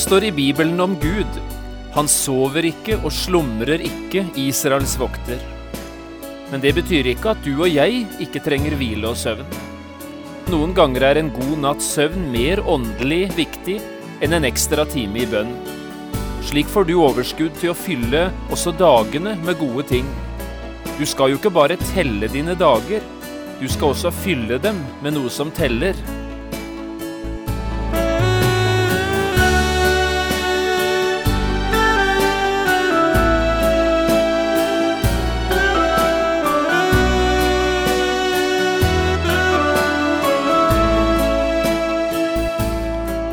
Det står i Bibelen om Gud. Han sover ikke og slumrer ikke, Israels vokter. Men det betyr ikke at du og jeg ikke trenger hvile og søvn. Noen ganger er en god natts søvn mer åndelig viktig enn en ekstra time i bønn. Slik får du overskudd til å fylle også dagene med gode ting. Du skal jo ikke bare telle dine dager, du skal også fylle dem med noe som teller.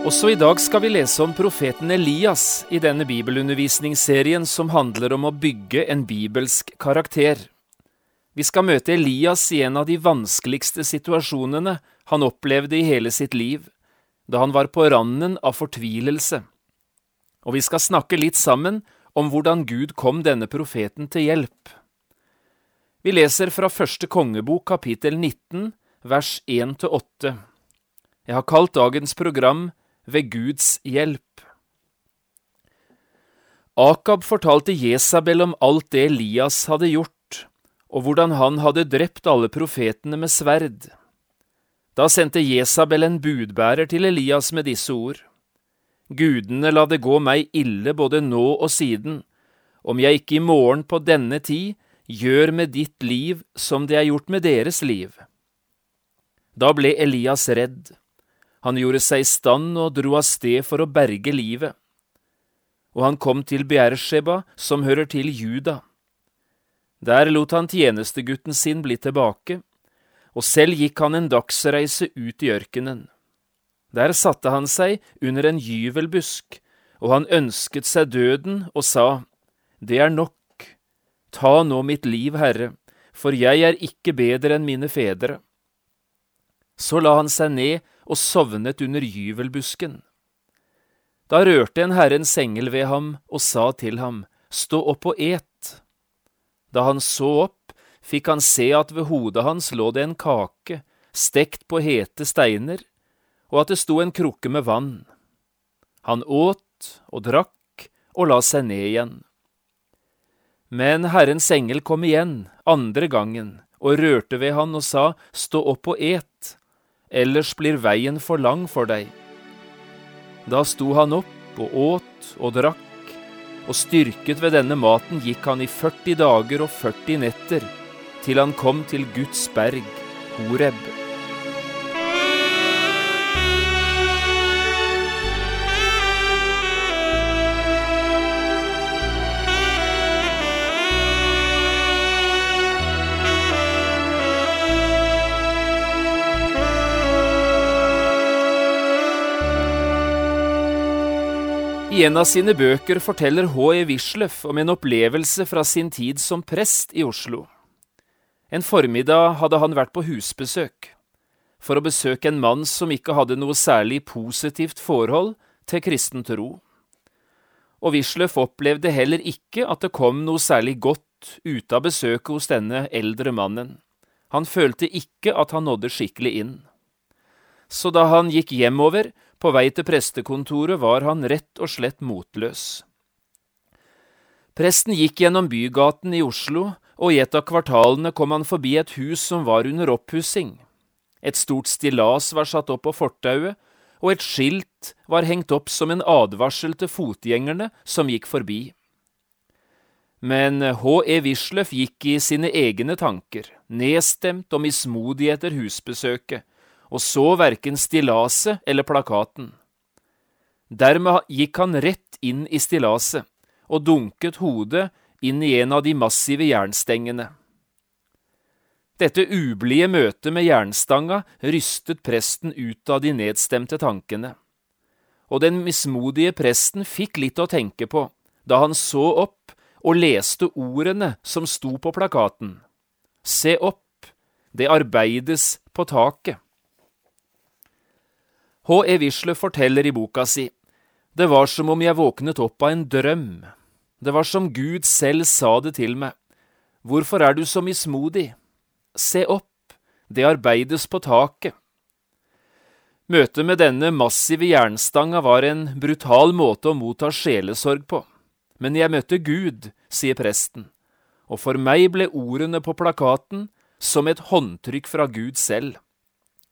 Også i dag skal vi lese om profeten Elias i denne bibelundervisningsserien som handler om å bygge en bibelsk karakter. Vi skal møte Elias i en av de vanskeligste situasjonene han opplevde i hele sitt liv, da han var på randen av fortvilelse. Og vi skal snakke litt sammen om hvordan Gud kom denne profeten til hjelp. Vi leser fra første kongebok kapittel 19, vers 1–8. Jeg har kalt dagens program ved Guds hjelp. Akab fortalte Jesabel om alt det Elias hadde gjort, og hvordan han hadde drept alle profetene med sverd. Da sendte Jesabel en budbærer til Elias med disse ord. Gudene la det gå meg ille både nå og siden, om jeg ikke i morgen på denne tid gjør med ditt liv som det er gjort med deres liv. Da ble Elias redd. Han gjorde seg i stand og dro av sted for å berge livet. Og han kom til Beersheba, som hører til Juda. Der lot han tjenestegutten sin bli tilbake, og selv gikk han en dagsreise ut i ørkenen. Der satte han seg under en gyvelbusk, og han ønsket seg døden og sa, Det er nok, ta nå mitt liv, Herre, for jeg er ikke bedre enn mine fedre. Så la han seg ned og sovnet under gyvelbusken. Da rørte en Herrens engel ved ham og sa til ham, Stå opp og et. Da han så opp, fikk han se at ved hodet hans lå det en kake, stekt på hete steiner, og at det sto en krukke med vann. Han åt og drakk og la seg ned igjen. Men Herrens engel kom igjen, andre gangen, og rørte ved han og sa, Stå opp og et ellers blir veien for lang for deg. Da sto han opp og åt og drakk, og styrket ved denne maten gikk han i 40 dager og 40 netter, til han kom til Guds berg, Horeb. I en av sine bøker forteller H.E. Wisløff om en opplevelse fra sin tid som prest i Oslo. En formiddag hadde han vært på husbesøk, for å besøke en mann som ikke hadde noe særlig positivt forhold til kristen tro. Og Wisløff opplevde heller ikke at det kom noe særlig godt ut av besøket hos denne eldre mannen. Han følte ikke at han nådde skikkelig inn. Så da han gikk hjemover, på vei til prestekontoret var han rett og slett motløs. Presten gikk gjennom bygaten i Oslo, og i et av kvartalene kom han forbi et hus som var under oppussing. Et stort stillas var satt opp på fortauet, og et skilt var hengt opp som en advarsel til fotgjengerne som gikk forbi. Men H.E. Wisløff gikk i sine egne tanker, nedstemt og mismodig etter husbesøket, og så verken stillaset eller plakaten. Dermed gikk han rett inn i stillaset og dunket hodet inn i en av de massive jernstengene. Dette ublide møtet med jernstanga rystet presten ut av de nedstemte tankene. Og den mismodige presten fikk litt å tenke på da han så opp og leste ordene som sto på plakaten. Se opp, det arbeides på taket. H. E. Wisle forteller i boka si det var som om jeg våknet opp av en drøm. Det var som Gud selv sa det til meg. Hvorfor er du så mismodig? Se opp, det arbeides på taket. Møtet med denne massive jernstanga var en brutal måte å motta sjelesorg på. Men jeg møtte Gud, sier presten, og for meg ble ordene på plakaten som et håndtrykk fra Gud selv.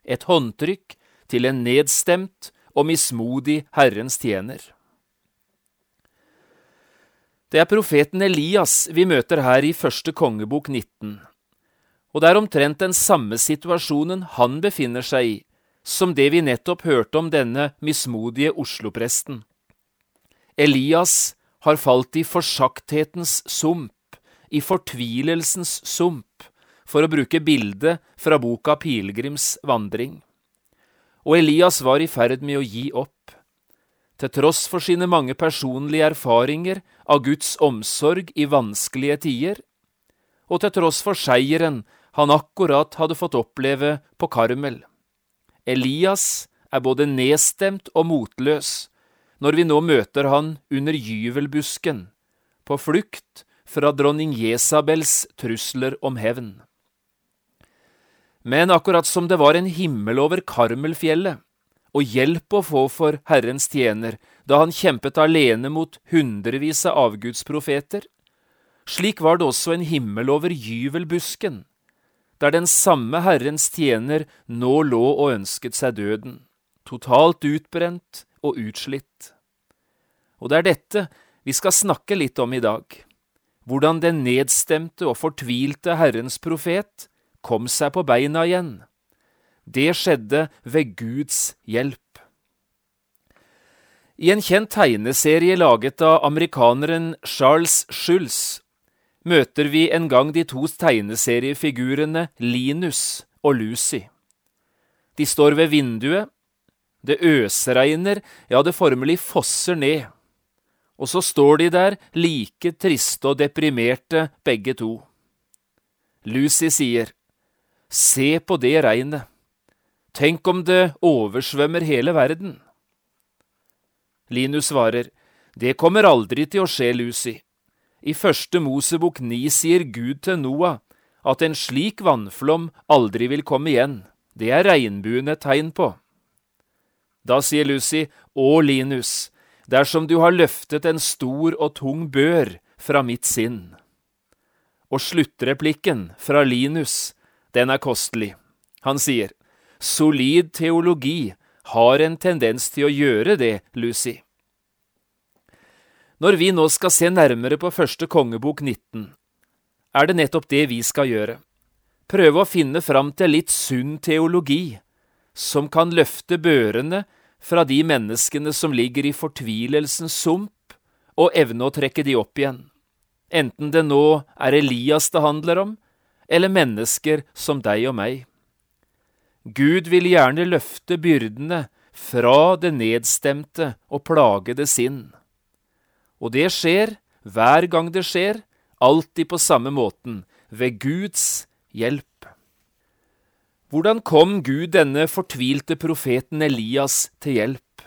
Et håndtrykk til en nedstemt og mismodig Herrens tjener. Det er profeten Elias vi møter her i første kongebok 19, og det er omtrent den samme situasjonen han befinner seg i, som det vi nettopp hørte om denne mismodige Oslo-presten. Elias har falt i forsakthetens sump, i fortvilelsens sump, for å bruke bildet fra boka Pilegrims vandring og Elias var i ferd med å gi opp. Til tross for sine mange personlige erfaringer av Guds omsorg i vanskelige tider, og til tross for seieren han akkurat hadde fått oppleve på Karmel. Elias er både nedstemt og motløs når vi nå møter han under gyvelbusken, på flukt fra dronning Jesabels trusler om hevn. Men akkurat som det var en himmel over Karmelfjellet, og hjelp å få for Herrens tjener da han kjempet alene mot hundrevis av avgudsprofeter, slik var det også en himmel over gyvelbusken, der den samme Herrens tjener nå lå og ønsket seg døden, totalt utbrent og utslitt. Og det er dette vi skal snakke litt om i dag, hvordan den nedstemte og fortvilte Herrens profet kom seg på beina igjen. Det skjedde ved Guds hjelp. I en kjent tegneserie laget av amerikaneren Charles Schulz møter vi en gang de to tegneseriefigurene Linus og Lucy. De står ved vinduet, det øsregner, ja, det formelig fosser ned, og så står de der like triste og deprimerte begge to. Lucy sier, Se på det regnet. Tenk om det oversvømmer hele verden. Linus svarer, Det kommer aldri til å skje, Lucy. I første Mosebok ni sier Gud til Noah at en slik vannflom aldri vil komme igjen. Det er regnbuen et tegn på. Da sier Lucy, Å, Linus, dersom du har løftet en stor og tung bør fra mitt sinn. Og sluttreplikken fra Linus den er kostelig. Han sier, solid teologi har en tendens til å gjøre det, Lucy. Når vi nå skal se nærmere på første kongebok 19, er det nettopp det vi skal gjøre. Prøve å finne fram til litt sunn teologi, som kan løfte børene fra de menneskene som ligger i fortvilelsens sump, og evne å trekke de opp igjen. Enten det nå er Elias det handler om, eller mennesker som deg og meg. Gud vil gjerne løfte byrdene fra det nedstemte og plagede sinn. Og det skjer, hver gang det skjer, alltid på samme måten, ved Guds hjelp. Hvordan kom Gud denne fortvilte profeten Elias til hjelp?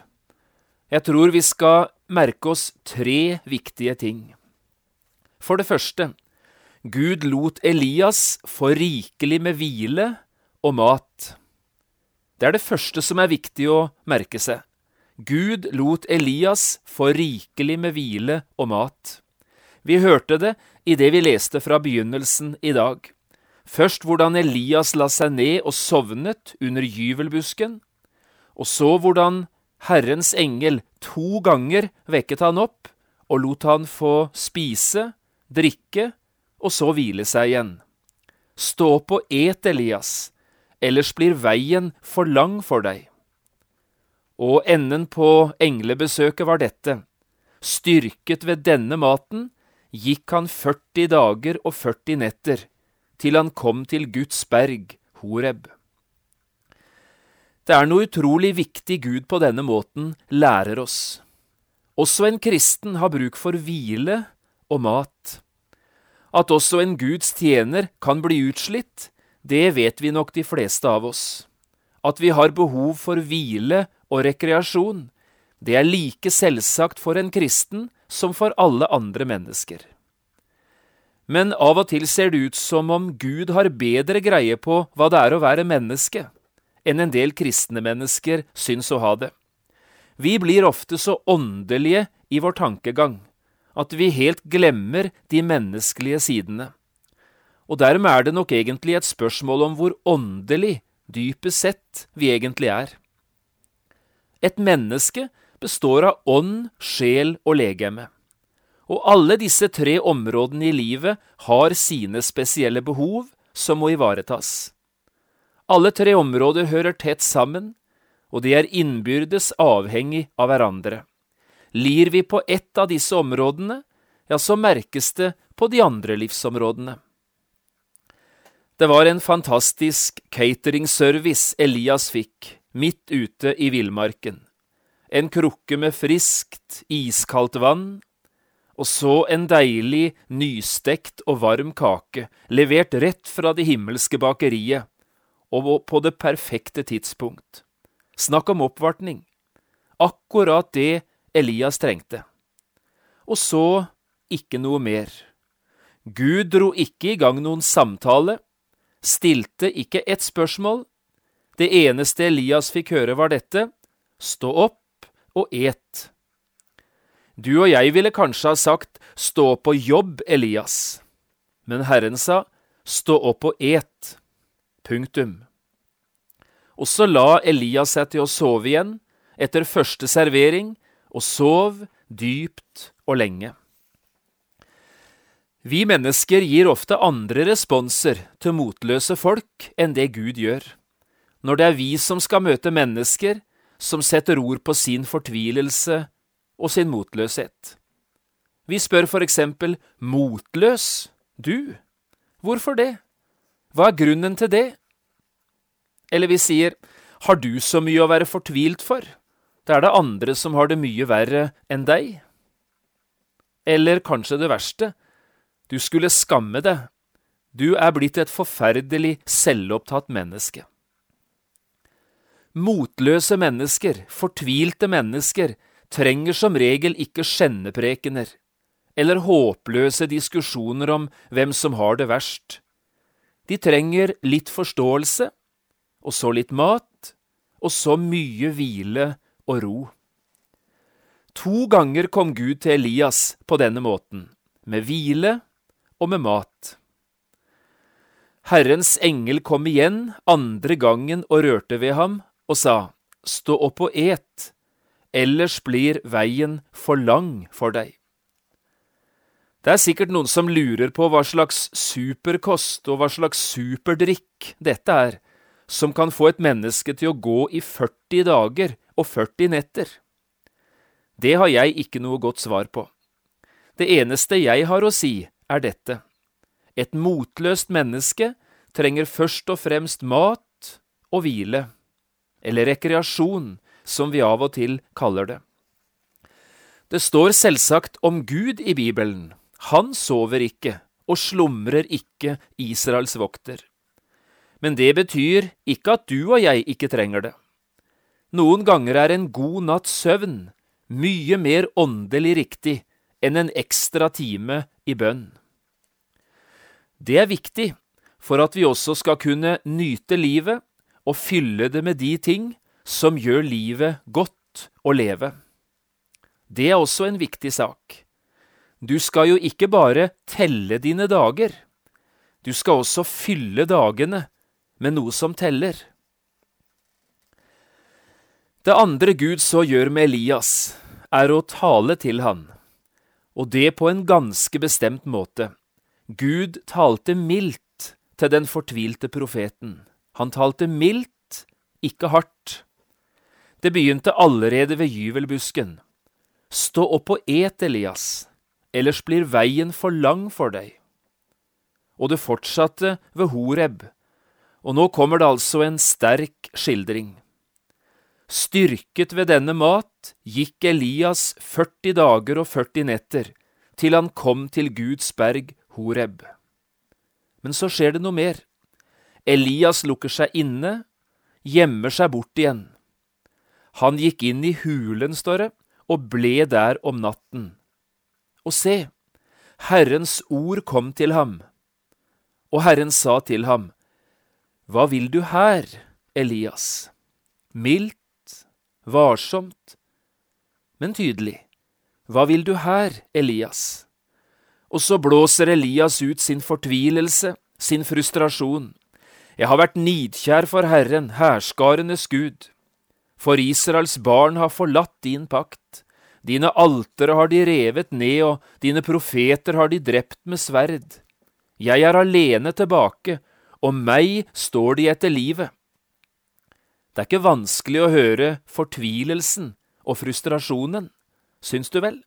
Jeg tror vi skal merke oss tre viktige ting. For det første, Gud lot Elias få rikelig med hvile og mat. Det er det første som er viktig å merke seg. Gud lot Elias få rikelig med hvile og mat. Vi hørte det i det vi leste fra begynnelsen i dag. Først hvordan Elias la seg ned og sovnet under gyvelbusken, og så hvordan Herrens engel to ganger vekket han opp og lot han få spise, drikke og så hvile seg igjen. Stå opp og et, Elias, ellers blir veien for lang for deg. Og enden på englebesøket var dette. Styrket ved denne maten gikk han 40 dager og 40 netter, til han kom til Guds berg, Horeb. Det er noe utrolig viktig Gud på denne måten lærer oss. Også en kristen har bruk for hvile og mat. At også en Guds tjener kan bli utslitt, det vet vi nok de fleste av oss. At vi har behov for hvile og rekreasjon, det er like selvsagt for en kristen som for alle andre mennesker. Men av og til ser det ut som om Gud har bedre greie på hva det er å være menneske, enn en del kristne mennesker syns å ha det. Vi blir ofte så åndelige i vår tankegang at vi helt glemmer de menneskelige sidene. Og dermed er det nok egentlig et spørsmål om hvor åndelig, dypest sett, vi egentlig er. Et menneske består av ånd, sjel og legeme. Og alle disse tre områdene i livet har sine spesielle behov som må ivaretas. Alle tre områder hører tett sammen, og de er innbyrdes avhengig av hverandre. Lir vi på ett av disse områdene, ja, så merkes det på de andre livsområdene. Det var en fantastisk cateringservice Elias fikk midt ute i villmarken. En krukke med friskt, iskaldt vann, og så en deilig, nystekt og varm kake, levert rett fra det himmelske bakeriet, og på det perfekte tidspunkt. Snakk om oppvartning. Akkurat det Elias trengte. Og så ikke noe mer. Gud dro ikke i gang noen samtale, stilte ikke ett spørsmål. Det eneste Elias fikk høre, var dette, stå opp og et. Du og jeg ville kanskje ha sagt stå opp og jobb, Elias, men Herren sa stå opp og et. Punktum. Og så la Elias seg til å sove igjen etter første servering, og sov dypt og lenge. Vi mennesker gir ofte andre responser til motløse folk enn det Gud gjør. Når det er vi som skal møte mennesker som setter ord på sin fortvilelse og sin motløshet. Vi spør for eksempel motløs, du, hvorfor det, hva er grunnen til det? Eller vi sier har du så mye å være fortvilt for, da er det andre som har det mye verre enn deg. Eller kanskje det verste, du skulle skamme deg, du er blitt et forferdelig selvopptatt menneske. Motløse mennesker, fortvilte mennesker, trenger som regel ikke skjenneprekener eller håpløse diskusjoner om hvem som har det verst. De trenger litt forståelse, og så litt mat, og så mye hvile og ro. To ganger kom Gud til Elias på denne måten, med hvile og med mat. Herrens engel kom igjen andre gangen og rørte ved ham og sa, Stå opp og et, ellers blir veien for lang for deg. Det er sikkert noen som lurer på hva slags superkost og hva slags superdrikk dette er, som kan få et menneske til å gå i 40 dager og 40 netter. Det har jeg ikke noe godt svar på. Det eneste jeg har å si, er dette. Et motløst menneske trenger først og fremst mat og hvile, eller rekreasjon, som vi av og til kaller det. Det står selvsagt om Gud i Bibelen. Han sover ikke og slumrer ikke, Israels vokter. Men det betyr ikke at du og jeg ikke trenger det. Noen ganger er en god natts søvn mye mer åndelig riktig enn en ekstra time i bønn. Det er viktig for at vi også skal kunne nyte livet og fylle det med de ting som gjør livet godt å leve. Det er også en viktig sak. Du skal jo ikke bare telle dine dager, du skal også fylle dagene med noe som teller. Det andre Gud så gjør med Elias, er å tale til han, og det på en ganske bestemt måte. Gud talte mildt til den fortvilte profeten. Han talte mildt, ikke hardt. Det begynte allerede ved gyvelbusken. Stå opp og et, Elias, ellers blir veien for lang for deg. og det fortsatte ved Horeb. Og nå kommer det altså en sterk skildring. Styrket ved denne mat gikk Elias 40 dager og 40 netter, til han kom til Guds berg Horeb. Men så skjer det noe mer. Elias lukker seg inne, gjemmer seg bort igjen. Han gikk inn i hulen, står det, og ble der om natten. Og se, Herrens ord kom til ham, og Herren sa til ham, Hva vil du her, Elias? Mildt, varsomt, men tydelig. Hva vil du her, Elias? Og så blåser Elias ut sin fortvilelse, sin frustrasjon. Jeg har vært nidkjær for Herren, hærskarenes Gud. For Israels barn har forlatt din pakt. Dine altere har de revet ned, og dine profeter har de drept med sverd. Jeg er alene tilbake, og meg står de etter livet. Det er ikke vanskelig å høre fortvilelsen og frustrasjonen, syns du vel?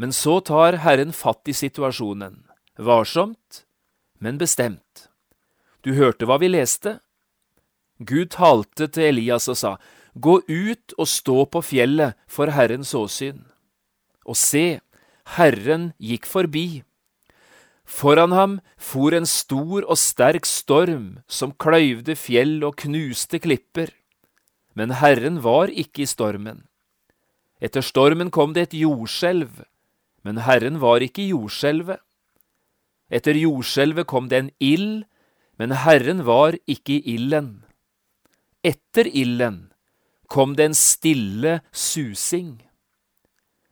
Men så tar Herren fatt i situasjonen, varsomt, men bestemt. Du hørte hva vi leste? Gud talte til Elias og sa, Gå ut og stå på fjellet for Herrens åsyn. Og se, Herren gikk forbi. Foran ham for en stor og sterk storm som kløyvde fjell og knuste klipper. Men Herren var ikke i stormen. Etter stormen kom det et jordskjelv, men Herren var ikke i jordskjelvet. Etter jordskjelvet kom det en ild, men Herren var ikke i ilden. Etter ilden kom det en stille susing.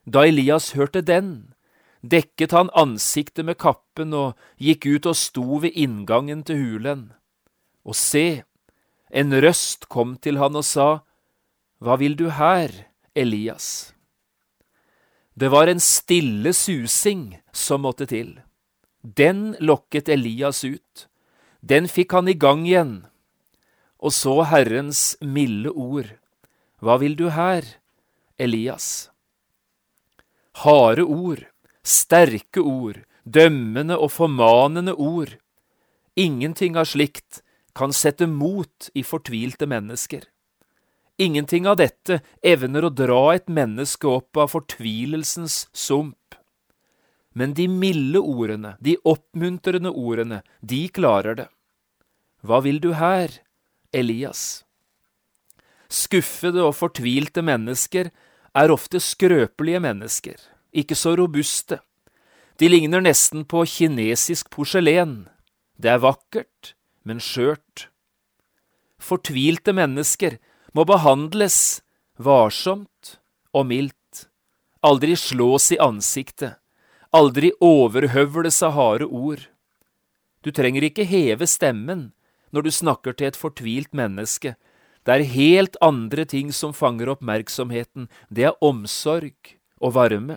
Da Elias hørte den, dekket han ansiktet med kappen og gikk ut og sto ved inngangen til hulen. Og se, en røst kom til han og sa, Hva vil du her, Elias? Det var en stille susing som måtte til. Den lokket Elias ut. Den fikk han i gang igjen. Og så Herrens milde ord. Hva vil du her, Elias? Harde ord, sterke ord, dømmende og formanende ord. Ingenting av slikt kan sette mot i fortvilte mennesker. Ingenting av dette evner å dra et menneske opp av fortvilelsens sump. Men de milde ordene, de oppmuntrende ordene, de klarer det. Hva vil du her, Elias? Skuffede og fortvilte mennesker er ofte skrøpelige mennesker, ikke så robuste. De ligner nesten på kinesisk porselen. Det er vakkert, men skjørt. Fortvilte mennesker må behandles varsomt og mildt, aldri slås i ansiktet, aldri overhøvles av harde ord. Du trenger ikke heve stemmen når du snakker til et fortvilt menneske, det er helt andre ting som fanger oppmerksomheten. Det er omsorg og varme.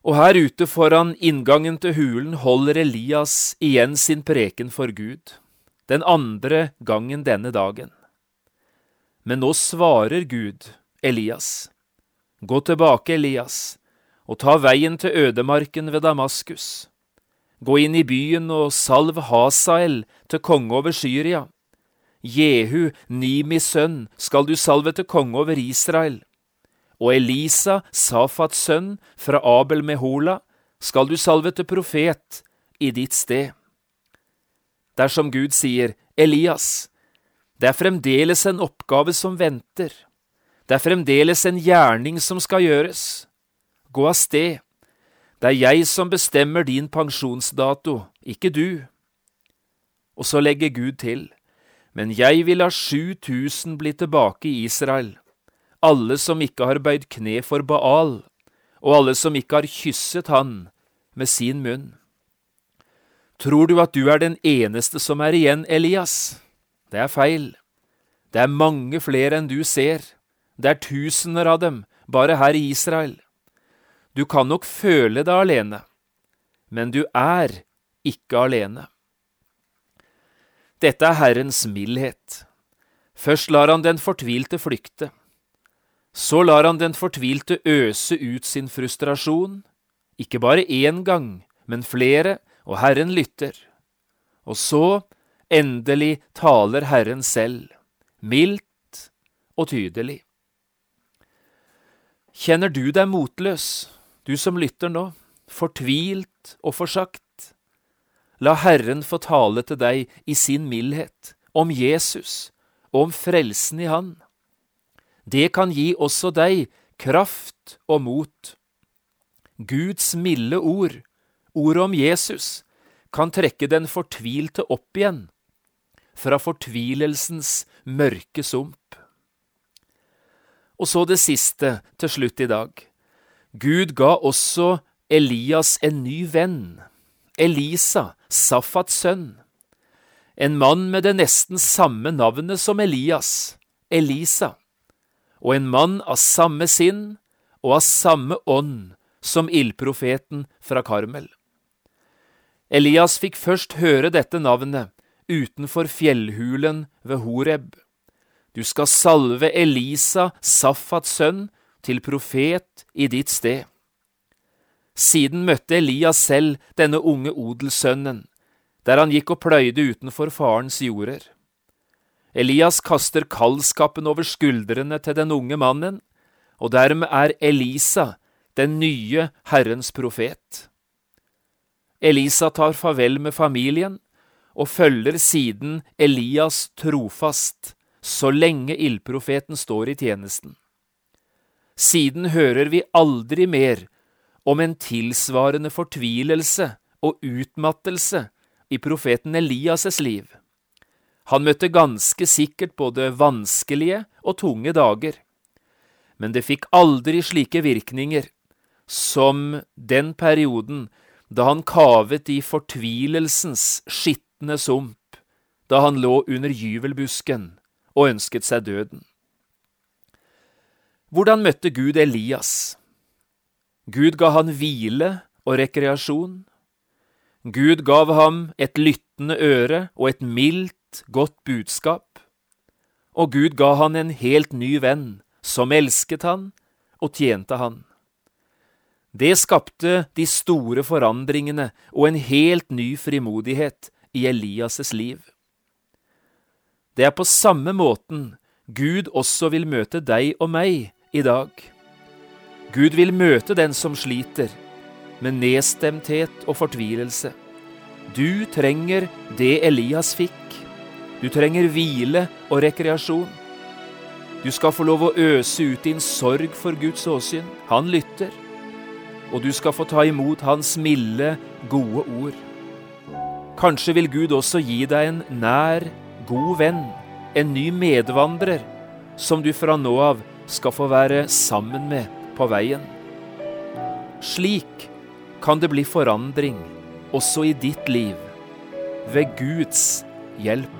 Og her ute foran inngangen til hulen holder Elias igjen sin preken for Gud, den andre gangen denne dagen. Men nå svarer Gud Elias. Gå tilbake, Elias, og ta veien til ødemarken ved Damaskus. Gå inn i byen og salv Hasael til konge over Syria Jehu, Nimis sønn, skal du salve til konge over Israel. Og Elisa, Safats sønn, fra Abel Mehola, skal du salve til profet i ditt sted. Dersom Gud sier, Elias, det er fremdeles en oppgave som venter, det er fremdeles en gjerning som skal gjøres, gå av sted, det er jeg som bestemmer din pensjonsdato, ikke du. Og så legger Gud til, men jeg vil la 7000 bli tilbake i Israel, alle som ikke har bøyd kne for Baal, og alle som ikke har kysset han med sin munn. Tror du at du er den eneste som er igjen, Elias? Det er feil. Det er mange flere enn du ser. Det er tusener av dem, bare her i Israel. Du kan nok føle deg alene, men du er ikke alene. Dette er Herrens mildhet. Først lar han den fortvilte flykte. Så lar han den fortvilte øse ut sin frustrasjon, ikke bare én gang, men flere, og Herren lytter. Og så, endelig, taler Herren selv, mildt og tydelig. Kjenner du deg motløs, du som lytter nå, fortvilt og forsagt? La Herren få tale til deg i sin mildhet, om Jesus og om frelsen i Han. Det kan gi også deg kraft og mot. Guds milde ord, ordet om Jesus, kan trekke den fortvilte opp igjen fra fortvilelsens mørke sump. Og så det siste til slutt i dag. Gud ga også Elias en ny venn, Elisa, Safats sønn. En mann med det nesten samme navnet som Elias, Elisa, og en mann av samme sinn og av samme ånd som ildprofeten fra Karmel. Elias fikk først høre dette navnet utenfor fjellhulen ved Horeb. Du skal salve Elisa, Safats sønn, til profet i ditt sted. Siden møtte Elias selv denne unge odelssønnen, der han gikk og pløyde utenfor farens jorder. Elias kaster kaldskapen over skuldrene til den unge mannen, og dermed er Elisa den nye Herrens profet. Elisa tar farvel med familien og følger siden Elias trofast så lenge ildprofeten står i tjenesten. Siden hører vi aldri mer om en tilsvarende fortvilelse og utmattelse i profeten Elias' liv. Han møtte ganske sikkert både vanskelige og tunge dager, men det fikk aldri slike virkninger som den perioden da han kavet i fortvilelsens skitne sump, da han lå under gyvelbusken og ønsket seg døden. Hvordan møtte Gud Elias? Gud ga han hvile og rekreasjon. Gud gav ham et lyttende øre og et mildt, godt budskap. Og Gud ga han en helt ny venn, som elsket han og tjente han. Det skapte de store forandringene og en helt ny frimodighet i Elias' liv. Det er på samme måten Gud også vil møte deg og meg i dag. Gud vil møte den som sliter, med nedstemthet og fortvilelse. Du trenger det Elias fikk. Du trenger hvile og rekreasjon. Du skal få lov å øse ut din sorg for Guds åsyn. Han lytter. Og du skal få ta imot hans milde, gode ord. Kanskje vil Gud også gi deg en nær, god venn, en ny medvandrer, som du fra nå av skal få være sammen med på veien. Slik kan det bli forandring også i ditt liv, ved Guds hjelp.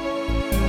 Bye.